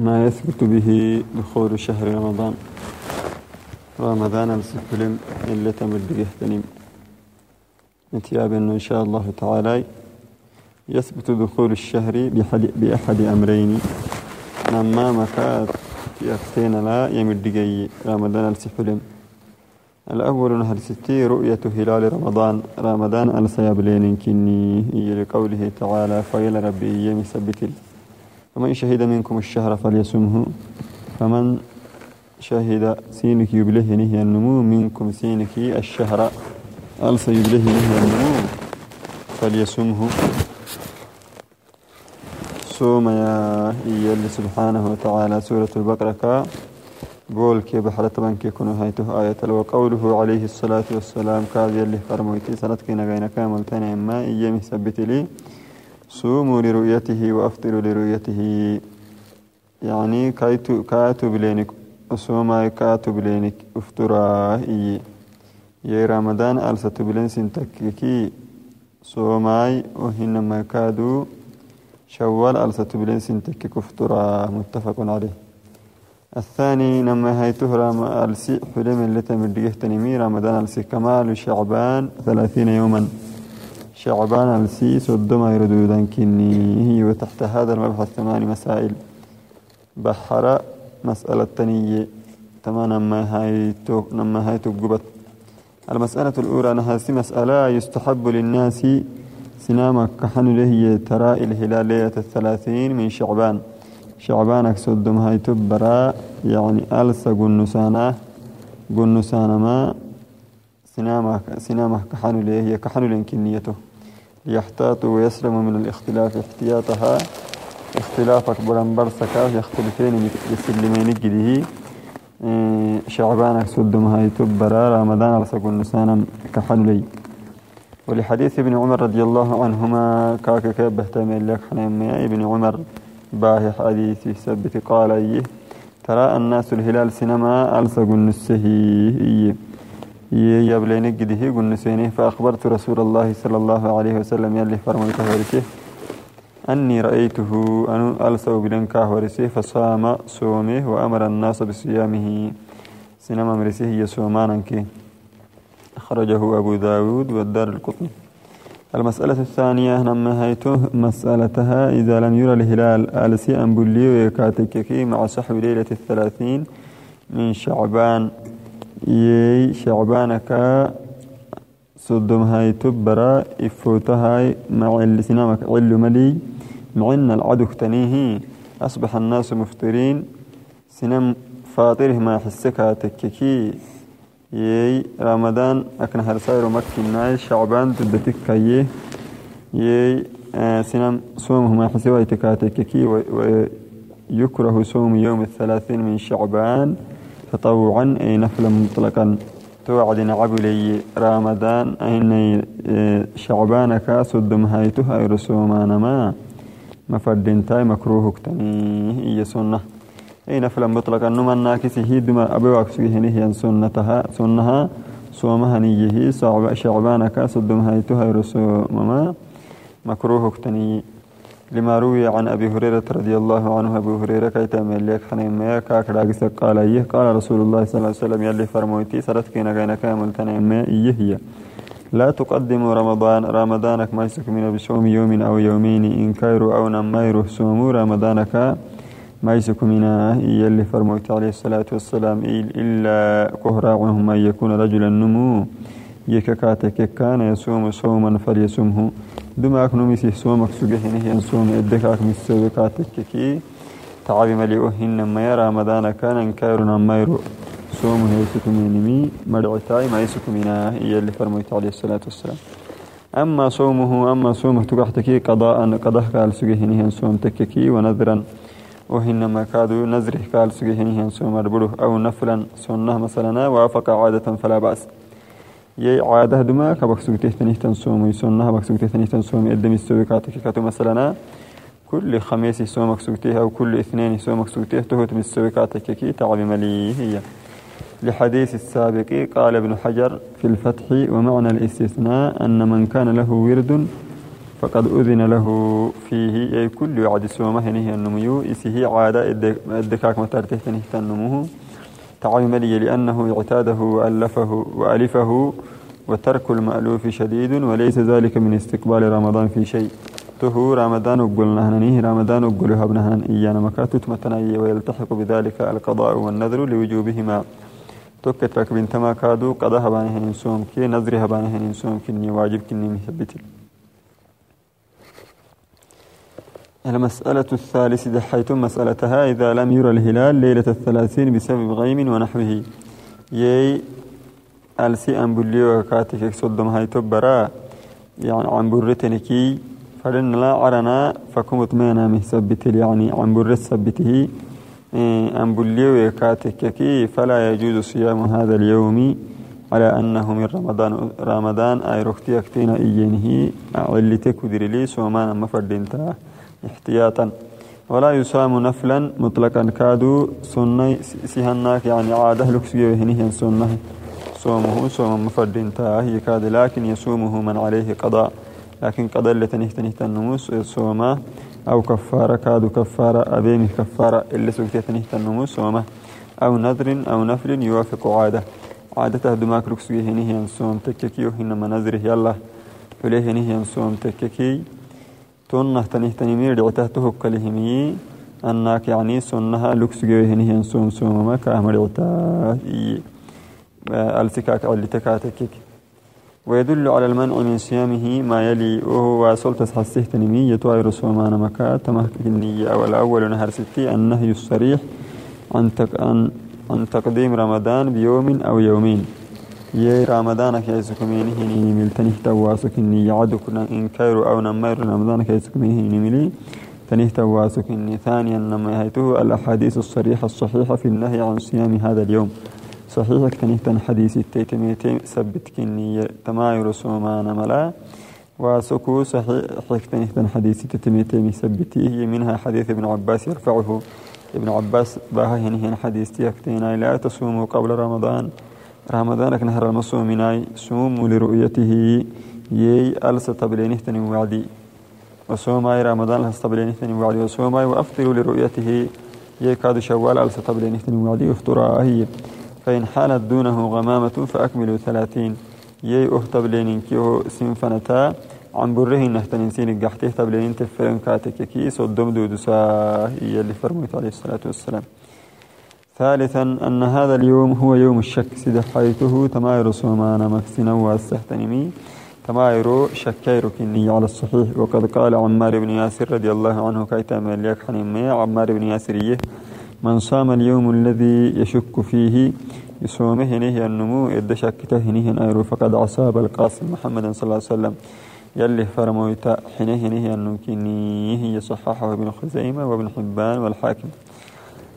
ما يثبت به دخول شهر رمضان. رمضان السفلم اللي تمد جهتنم نتياب إن شاء الله تعالى يثبت دخول الشهر بحد بأحد أمرين. نما مكات يفتين لا يمد جي رمضان السفلم الأول نهر ستي رؤية هلال رمضان. رمضان السيابلين كني. لقوله تعالى فإلى ربي يمي ومن شهد منكم الشهر فليسمه فمن شهد سينك يبله نهي النمو منكم سينك الشهر. ألس يبله نهي النمو؟ فليسمه صوم يا إيا سبحانه وتعالى سورة البقرة. قول كي بحرة بنك يكون هايته آية وقوله عليه الصلاة والسلام كاد يلي فرمويتي سنتك نغينا كامل ما إيامي لي. صوموا لرؤيته وأفطروا لرؤيته. يعني كايتو كاتو بلينك صوما كاتو بلينك افطرا إيه يا رمضان ألسة بلين سنتككي. صوماي وهنما كادو. شوال ألسة بلين سنتكك أفطرا. متفق عليه. الثاني نما هيته رام ألسي حلم اللي تمديه تنمي رمضان ألسي كمال شعبان ثلاثين يوما. شعبان ألسي صدما يردودان كني هي وتحت هذا المبحث ثمان مسائل. بحر مسألة تنية. تمام نما هيتو نما هيتو قبط المسألة الأولى نهاسي مسألة يستحب للناس سنامك كحن له ترى الهلال ليلة الثلاثين من شعبان. شعبانك صدم هاي تبرا يعني ألسا قنسانا. قنسانا ما سنامك سنامك كحن هي كحن لنكنيته ليحتاط ويسلم من الاختلاف احتياطها. اختلافك برنبر سكا يختلفين يسلمين جده. شعبانك صدم هاي تبرا رمضان ألسا قنسانا كحن لي ولحديث ابن عمر رضي الله عنهما كاك كيف بهتمين لك حنين ابن عمر باهي حديثي سبت قال إيه ترى الناس الهلال سينما ألصق النسه إيه يبلين قده قنسينه فأخبرت رسول الله صلى الله عليه وسلم يلي فرميت ورسه أني رأيته أن ألصق بلنكاه ورسه فصام صومه وأمر الناس بصيامه. سينما مرسه يسومانا كي أخرجه أبو داود والدار القطني. المسألة الثانية نما هيته مسألتها إذا لم يرى الهلال ألسي أنبولي ويكاتككي مع صحو ليلة الثلاثين من شعبان. يي شعبانك صدم هاي تبرا إفوتهاي مع السنامك علو ملي معنا العدو تنيه أصبح الناس مفطرين سنم فاطره ما يحسكها تككي. يي رمضان أكن هرساير مكنا شعبان تدتك كيه يي آه سنم صومه ما حسوا يتكاتككي ويكره صوم يوم الثلاثين من شعبان. تطوعا أي نفلا مطلقا. توعد عبلي رمضان أين شعبان كاسد هايته أي رسومان ما. مفردين تاي مكروه كتني هي سنة. أي نفلا مطلقا نما ناكس هي دما أبي واكسوه هي سنتها سنها. صومها نيه شعبان كاسد هايتها رسومما مكروه كتني لما روي عن أبي هريرة رضي الله عنه أبو هريرة كيتا مليك ما كاكراغس قال إيه؟ قال رسول الله صلى الله عليه وسلم يلي فرمويتي سرتك نغينا كامل تنين ما إيه هي؟ لا تقدموا رمضان رمضانك ما يسك من بصوم يوم أو يومين إن كيرو أو نميرو صوموا رمضانك ما يسك منا يلي فرموت عليه الصلاة والسلام إلا كهراعهم أن يكون رجلا نمو. يككاتك كان يصوم صوما فليصومه دماك نمسي صومك سجهنه هي صوم إدكاك مسوكاتك كي تعبي مليئهن ما يرى رمضان كان انكارنا ما يرو صوم يسك مني مدعتاي ما يسك منا يلي فرموت عليه الصلاة والسلام أما صومه أما صومه تقحتكي قضاء قضاء قال سجهنه صوم تككي ونذرا وهنما كادوا نزره قال سجهنه صوم البره أو نفلا سنة مثلا وافق عادة فلا بأس. يي عادة دما كبك سجته تنيه صوم سنة بك سجته تنيه صوم إدم السويكاتك كتو مثلا كل خميس صومك سجته أو كل اثنين صومك سجته تهت من السويكاتك كي تعب ملي هي لحديث السابق قال ابن حجر في الفتح ومعنى الاستثناء أن من كان له ورد فقد أذن له فيه أي كل وعد سومه هنيه النميو إسه عادة الدكاك مترته تنهي النموه تعيم لي لأنه اعتاده وألفه وألفه وترك المألوف شديد وليس ذلك من استقبال رمضان في شيء. تهو رمضان وقلنا هنيه رمضان وقلها ابنهن إيانا. مكاتت متناي ويلتحق بذلك القضاء والنذر لوجوبهما. توكت لك بنتما كادو قضاها بانهن سوم كي نذرها بانهن سوم كني واجب كني مثبت المسألة الثالثة حيث مسألتها إذا لم يرى الهلال ليلة الثلاثين بسبب غيم ونحوه. يي ألسي أنبولي وكاتك صدم هاي تبرا يعني عن برتنكي فلن لا عرنا فكمت مينا مثبت يعني عن برت سبته إيه، أنبولي وكاتك فلا يجوز صيام هذا اليوم. على أنه من رمضان رمضان أي رختي أكتين إيينه. علتك لي سومانا مفردين احتياطا. ولا يصام نفلا مطلقا. كادو سنة سهناك يعني عادة لكسي وهنه سنة. صومه صوم مفردين هي كاد. لكن يصومه من عليه قضاء. لكن قضاء اللي تنهت تنهت النموس صومه أو كفارة كادو كفارة أبيمي كفارة. اللي سوكت تنهت النموس صومه أو نذر أو نفل يوافق عادة. عادته دماك ركسي هنه صوم تككي وهنما نذره يلا. فليه هنه صوم تككي. تونه تنه تنمير دعته تهك لهمي أنك يعني سنها لكس جوهنه سون سون ما كامر دعته التكاك على تكاتكك ويدل على المنع من صيامه ما يلي وهو سلطة حسيه تنمي يتوائر سومان مكا تمهك النية. أو الأول نهر ستي النهي الصريح عن, تك عن, عن تقديم رمضان بيوم أو يومين. يي رمضان كي سكمينه هني مل تنه تواسك إني يعدك إن كيرو أو نمير رمضان كي سكمينه هني ملي تنه تواسك إني ثانيا نما هيته الأحاديث الصريحة الصحيحة في النهي عن صيام هذا اليوم. صحيح تنه تن حديث التيتميتي سبت كني تماير سومان ملا. وسكو صحيح تنه تن حديث التيتميتي سبتيه منها حديث ابن عباس يرفعه. ابن عباس باها هنا حديث تيكتين لا تصوموا قبل رمضان. رمضانك نهر المصومناي سوم لرؤيته يي ألس تبلينه وعدي. وصوماي رمضان لس تبلينه وعدي. وصوماي وأفطروا لرؤيته يي كاد شوال ألس تبلينه وعدي. افطرا هي فإن حالت دونه غمامة فأكملوا ثلاثين. يي أه تبلينين كيو سنفنتا عن بره نهتنين سين قحته تبلينين تفرن كاتك كيس ودم دودسا هي اللي فرميت عليه الصلاة والسلام. ثالثا أن هذا اليوم هو يوم الشك سيد حيثه تماير سومانا مكسنا والسهتنمي تماير شكير كني على الصحيح. وقد قال عمار بن ياسر رضي الله عنه كيتا مليك حنيمي عمار بن ياسريه من صام اليوم الذي يشك فيه يصومه نهي النمو إد شكته نهي أيرو فقد عصاب القاسم محمد صلى الله عليه وسلم. يلي فرمويتا حينه نهي النمو كنيه صححه ابن خزيمة وابن حبان والحاكم.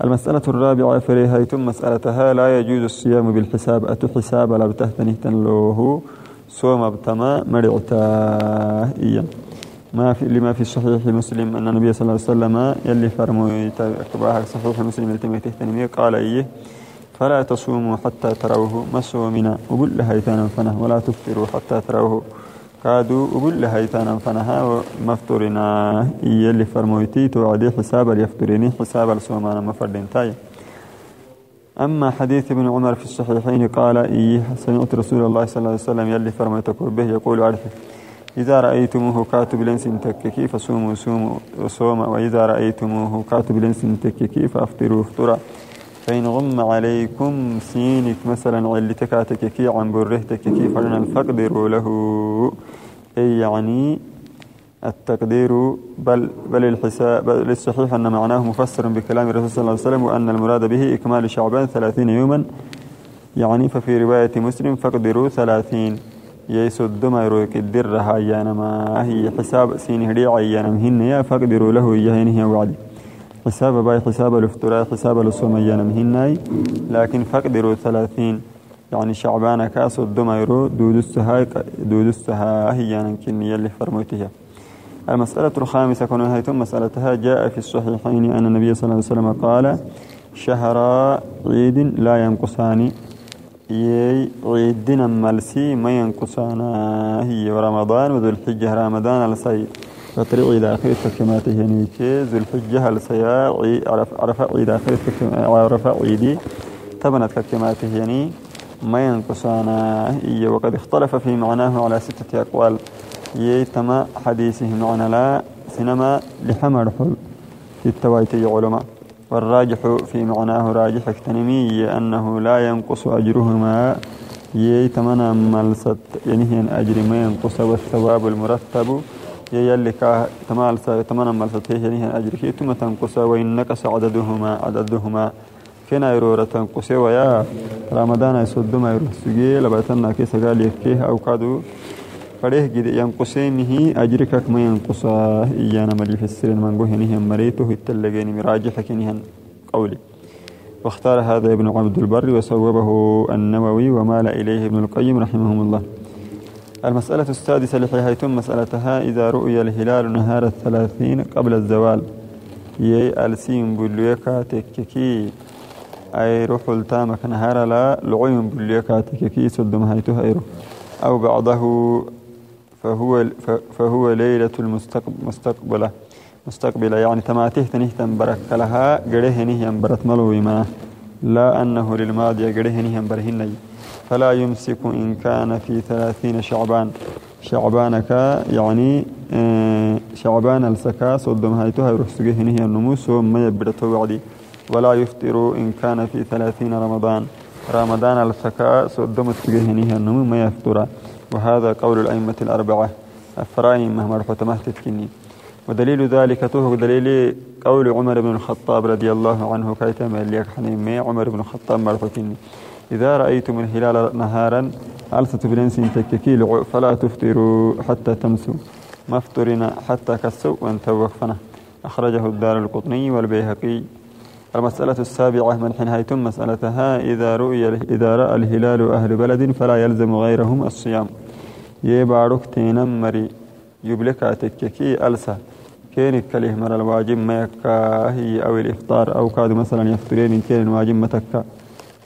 المسألة الرابعة فريهيتم مسألتها. لا يجوز الصيام بالحساب. أتو حساب لا بتهتنه تنلوه. صوم بتما مرعتا إيا ما في لما في صحيح مسلم أن النبي صلى الله عليه وسلم يلي فرمو كباها صحيح مسلم التمي تهتنمي قال إيه؟ فلا تصوموا حتى تروه ما صومنا وقل لها فنه ولا تفطروا حتى تروه. كادو أقول لها يتانا فنها مفتورنا يلي فرمويتي توعدي حساب اليفتريني حساب السومان مفردين تاي أما حديث ابن عمر في الصحيحين قال إيه سمعت رسول الله صلى الله عليه وسلم يلي فرميتك به يقول عرفه إذا رأيتموه كاتب لنس تككي فصوموا صوموا وصوم وإذا رأيتموه كاتب لنس تككي فأفطروا افطرا فإن غم عليكم سينك مثلا علتك تككي عن برهتك كيف فاقدروا له. أي يعني التقدير بل بل الحساب بل الصحيح أن معناه مفسر بكلام الرسول صلى الله عليه وسلم وأن المراد به إكمال شعبان ثلاثين يوما. يعني ففي رواية مسلم فاقدروا ثلاثين. ما يرويك الدر هاي ما هي حساب سين هدي عيانا مهن يا فاقدروا له يهينه وعدي. حساب باي حساب الافتراء حساب الصوم أيانا مهناي. لكن فاقدروا ثلاثين. يعني شعبان كاس الدميرو دودستها دودستها هي يمكن يلي فرموتها. المسألة الخامسة كون هيتم مسألتها جاء في الصحيحين أن النبي صلى الله عليه وسلم قال شهر عيد لا ينقصان. يي عيدنا ملسي ما ينقصانا هي ورمضان وذو الحجة رمضان السي فطريق إلى آخر كما تهنيك ذو الحجة السيا عرف عرف عيد آخر عرف عيدي تبنت كما تهني ما ينقصانا. هي وقد اختلف في معناه على ستة أقوال. يتما حديثه معنى لا سينما لحمر حل في التوايتي علماء. والراجح في معناه راجح اكتنمي أنه لا ينقص أجرهما. يتمنى ملست يعني أجر ما ينقص والثواب المرتب. يلي كا تمال تمنى ملست يعني هي أجر كي ثم تنقص وإن نقص عددهما. عددهما كنا يرورة تنقص ويا رمضان يسد ما يروح سجي لبعتنا كي سقال يكيه أو كادو. فليه جد ينقصينه أجرك ما ينقص إيانا ملي في السر من قوه نهم مريته التلقين مراجح كنهن قولي. واختار هذا ابن عبد البر وصوبه النووي ومال إليه ابن القيم رحمهم الله. المسألة السادسة لحيثم مسألتها إذا رؤي الهلال نهار الثلاثين قبل الزوال. يي ألسين بلويكا تككي. أي روح التامك نهار لا لعيم بلويكا تككي سدم هيتو هيرو أو بعضه فهو فهو ليلة المستقبلة مستقبلة. يعني تماتيه تنهتم برك لها قره نهيم برت ملوي ما لا أنه للماضي قره نهيم برهن فلا يمسك إن كان في ثلاثين شعبان. شعبانك يعني آه، شعبان السكا صدم هايتها يروح سجيه نهي النموس وما يبرته وعدي. ولا يفطر إن كان في ثلاثين رمضان. رمضان السكا صدم سجيه نهي النموس ما يفطر. وهذا قول الأئمة الأربعة. أفراين مهما رحمة تتكني. ودليل ذلك توه دليل قول عمر بن الخطاب رضي الله عنه كيتم اللي حنيمي عمر بن الخطاب مرفتني إذا رأيتم الهلال نهارا ألسة بلنس تككيل فلا تفطروا حتى تمسوا. مفطرنا حتى كسوا وانتوقفنا أخرجه الدار القطني والبيهقي. المسألة السابعة من حين مسألتها؟ إذا رؤي إذا رأى الهلال أهل بلد فلا يلزم غيرهم الصيام. يبارك تينمري يبلك تككي ألسا كين كله مر الواجب ما هي أو الإفطار أو كاد مثلا يفطرين كين الواجب متكا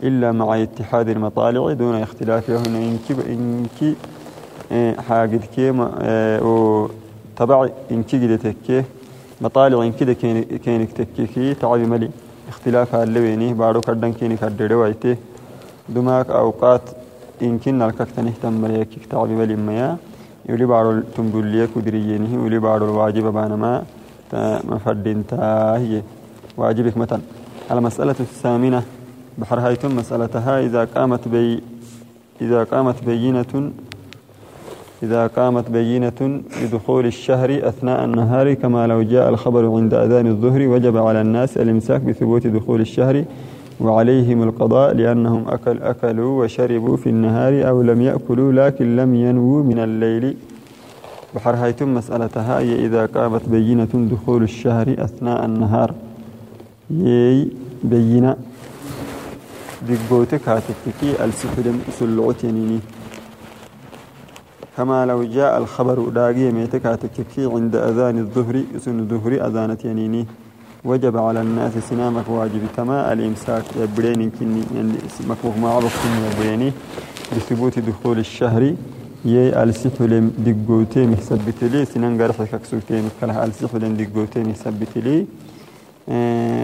إلا مع اتحاد المطالع دون اختلافهن. إنك إنك حاجد كيما وتبع إنك جدتك مطالع إنك كينك تككي تعب ملي. اختلاف اللويني بارو كردن كيني كردر ويته دماك أوقات إنكن الككتن اهتم مليك تعب ملي ميا. يولي بارو تنبوليه كدريينه يولي بارو الواجب بانما مفردين تاهي. واجبك متن. المسألة الثامنة. بحر هايتم مسألتها إذا قامت بي إذا قامت بينة إذا قامت بينة بدخول الشهر أثناء النهار كما لو جاء الخبر عند أذان الظهر وجب على الناس الإمساك بثبوت دخول الشهر وعليهم القضاء لأنهم أكل أكلوا وشربوا في النهار أو لم يأكلوا لكن لم ينووا من الليل. بحر هايتم مسألتها هي إذا قامت بينة دخول الشهر أثناء النهار. يي بينة. دقوتك هاتفكي السفلم سلعتنيني كما لو جاء الخبر داقي ميتك هاتفكي عند أذان الظهر سن الظهر أذانت ينيني. وجب على الناس سنامك واجب تما الإمساك يبرين كني يعني مكوه ما كني يبريني بثبوت دخول الشهر يي السفلم دقوتي مثبت لي سنان قرحك كسوتي مثلها السفلم دقوتي مثبت لي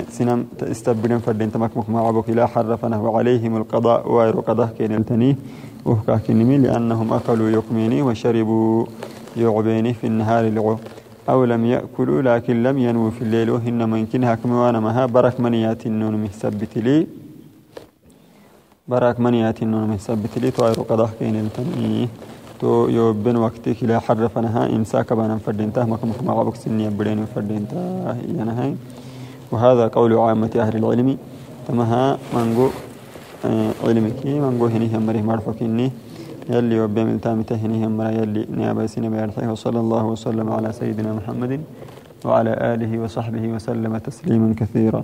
سنم استبدن فردين تمكمك مع عبك لا حرفنه وعليهم القضاء وغير قضاء كين التني. وفكا كنمي لأنهم أكلوا يكميني وشربوا يعبيني في النهار لعو أو لم يأكلوا لكن لم ينووا في الليل وهن ممكنها كموانا مها. برك منيات النون مثبت لي. برك منيات النون مثبت لي. وغير قضاء كين التني. تو يوبن وقتك لا حرفنها إمساك بانا فردين تهمك مع عبك سنية بدين فردين تاه. ينهي وهذا قول عامة أهل العلم. تمها منقو آه علمك منقو هني هم مريه مرفقيني يلي وبيم التامته هني هم يلي نيابة سينما يرحيه وصلى الله وسلم على سيدنا محمد وعلى آله وصحبه وسلم تسليما كثيرا.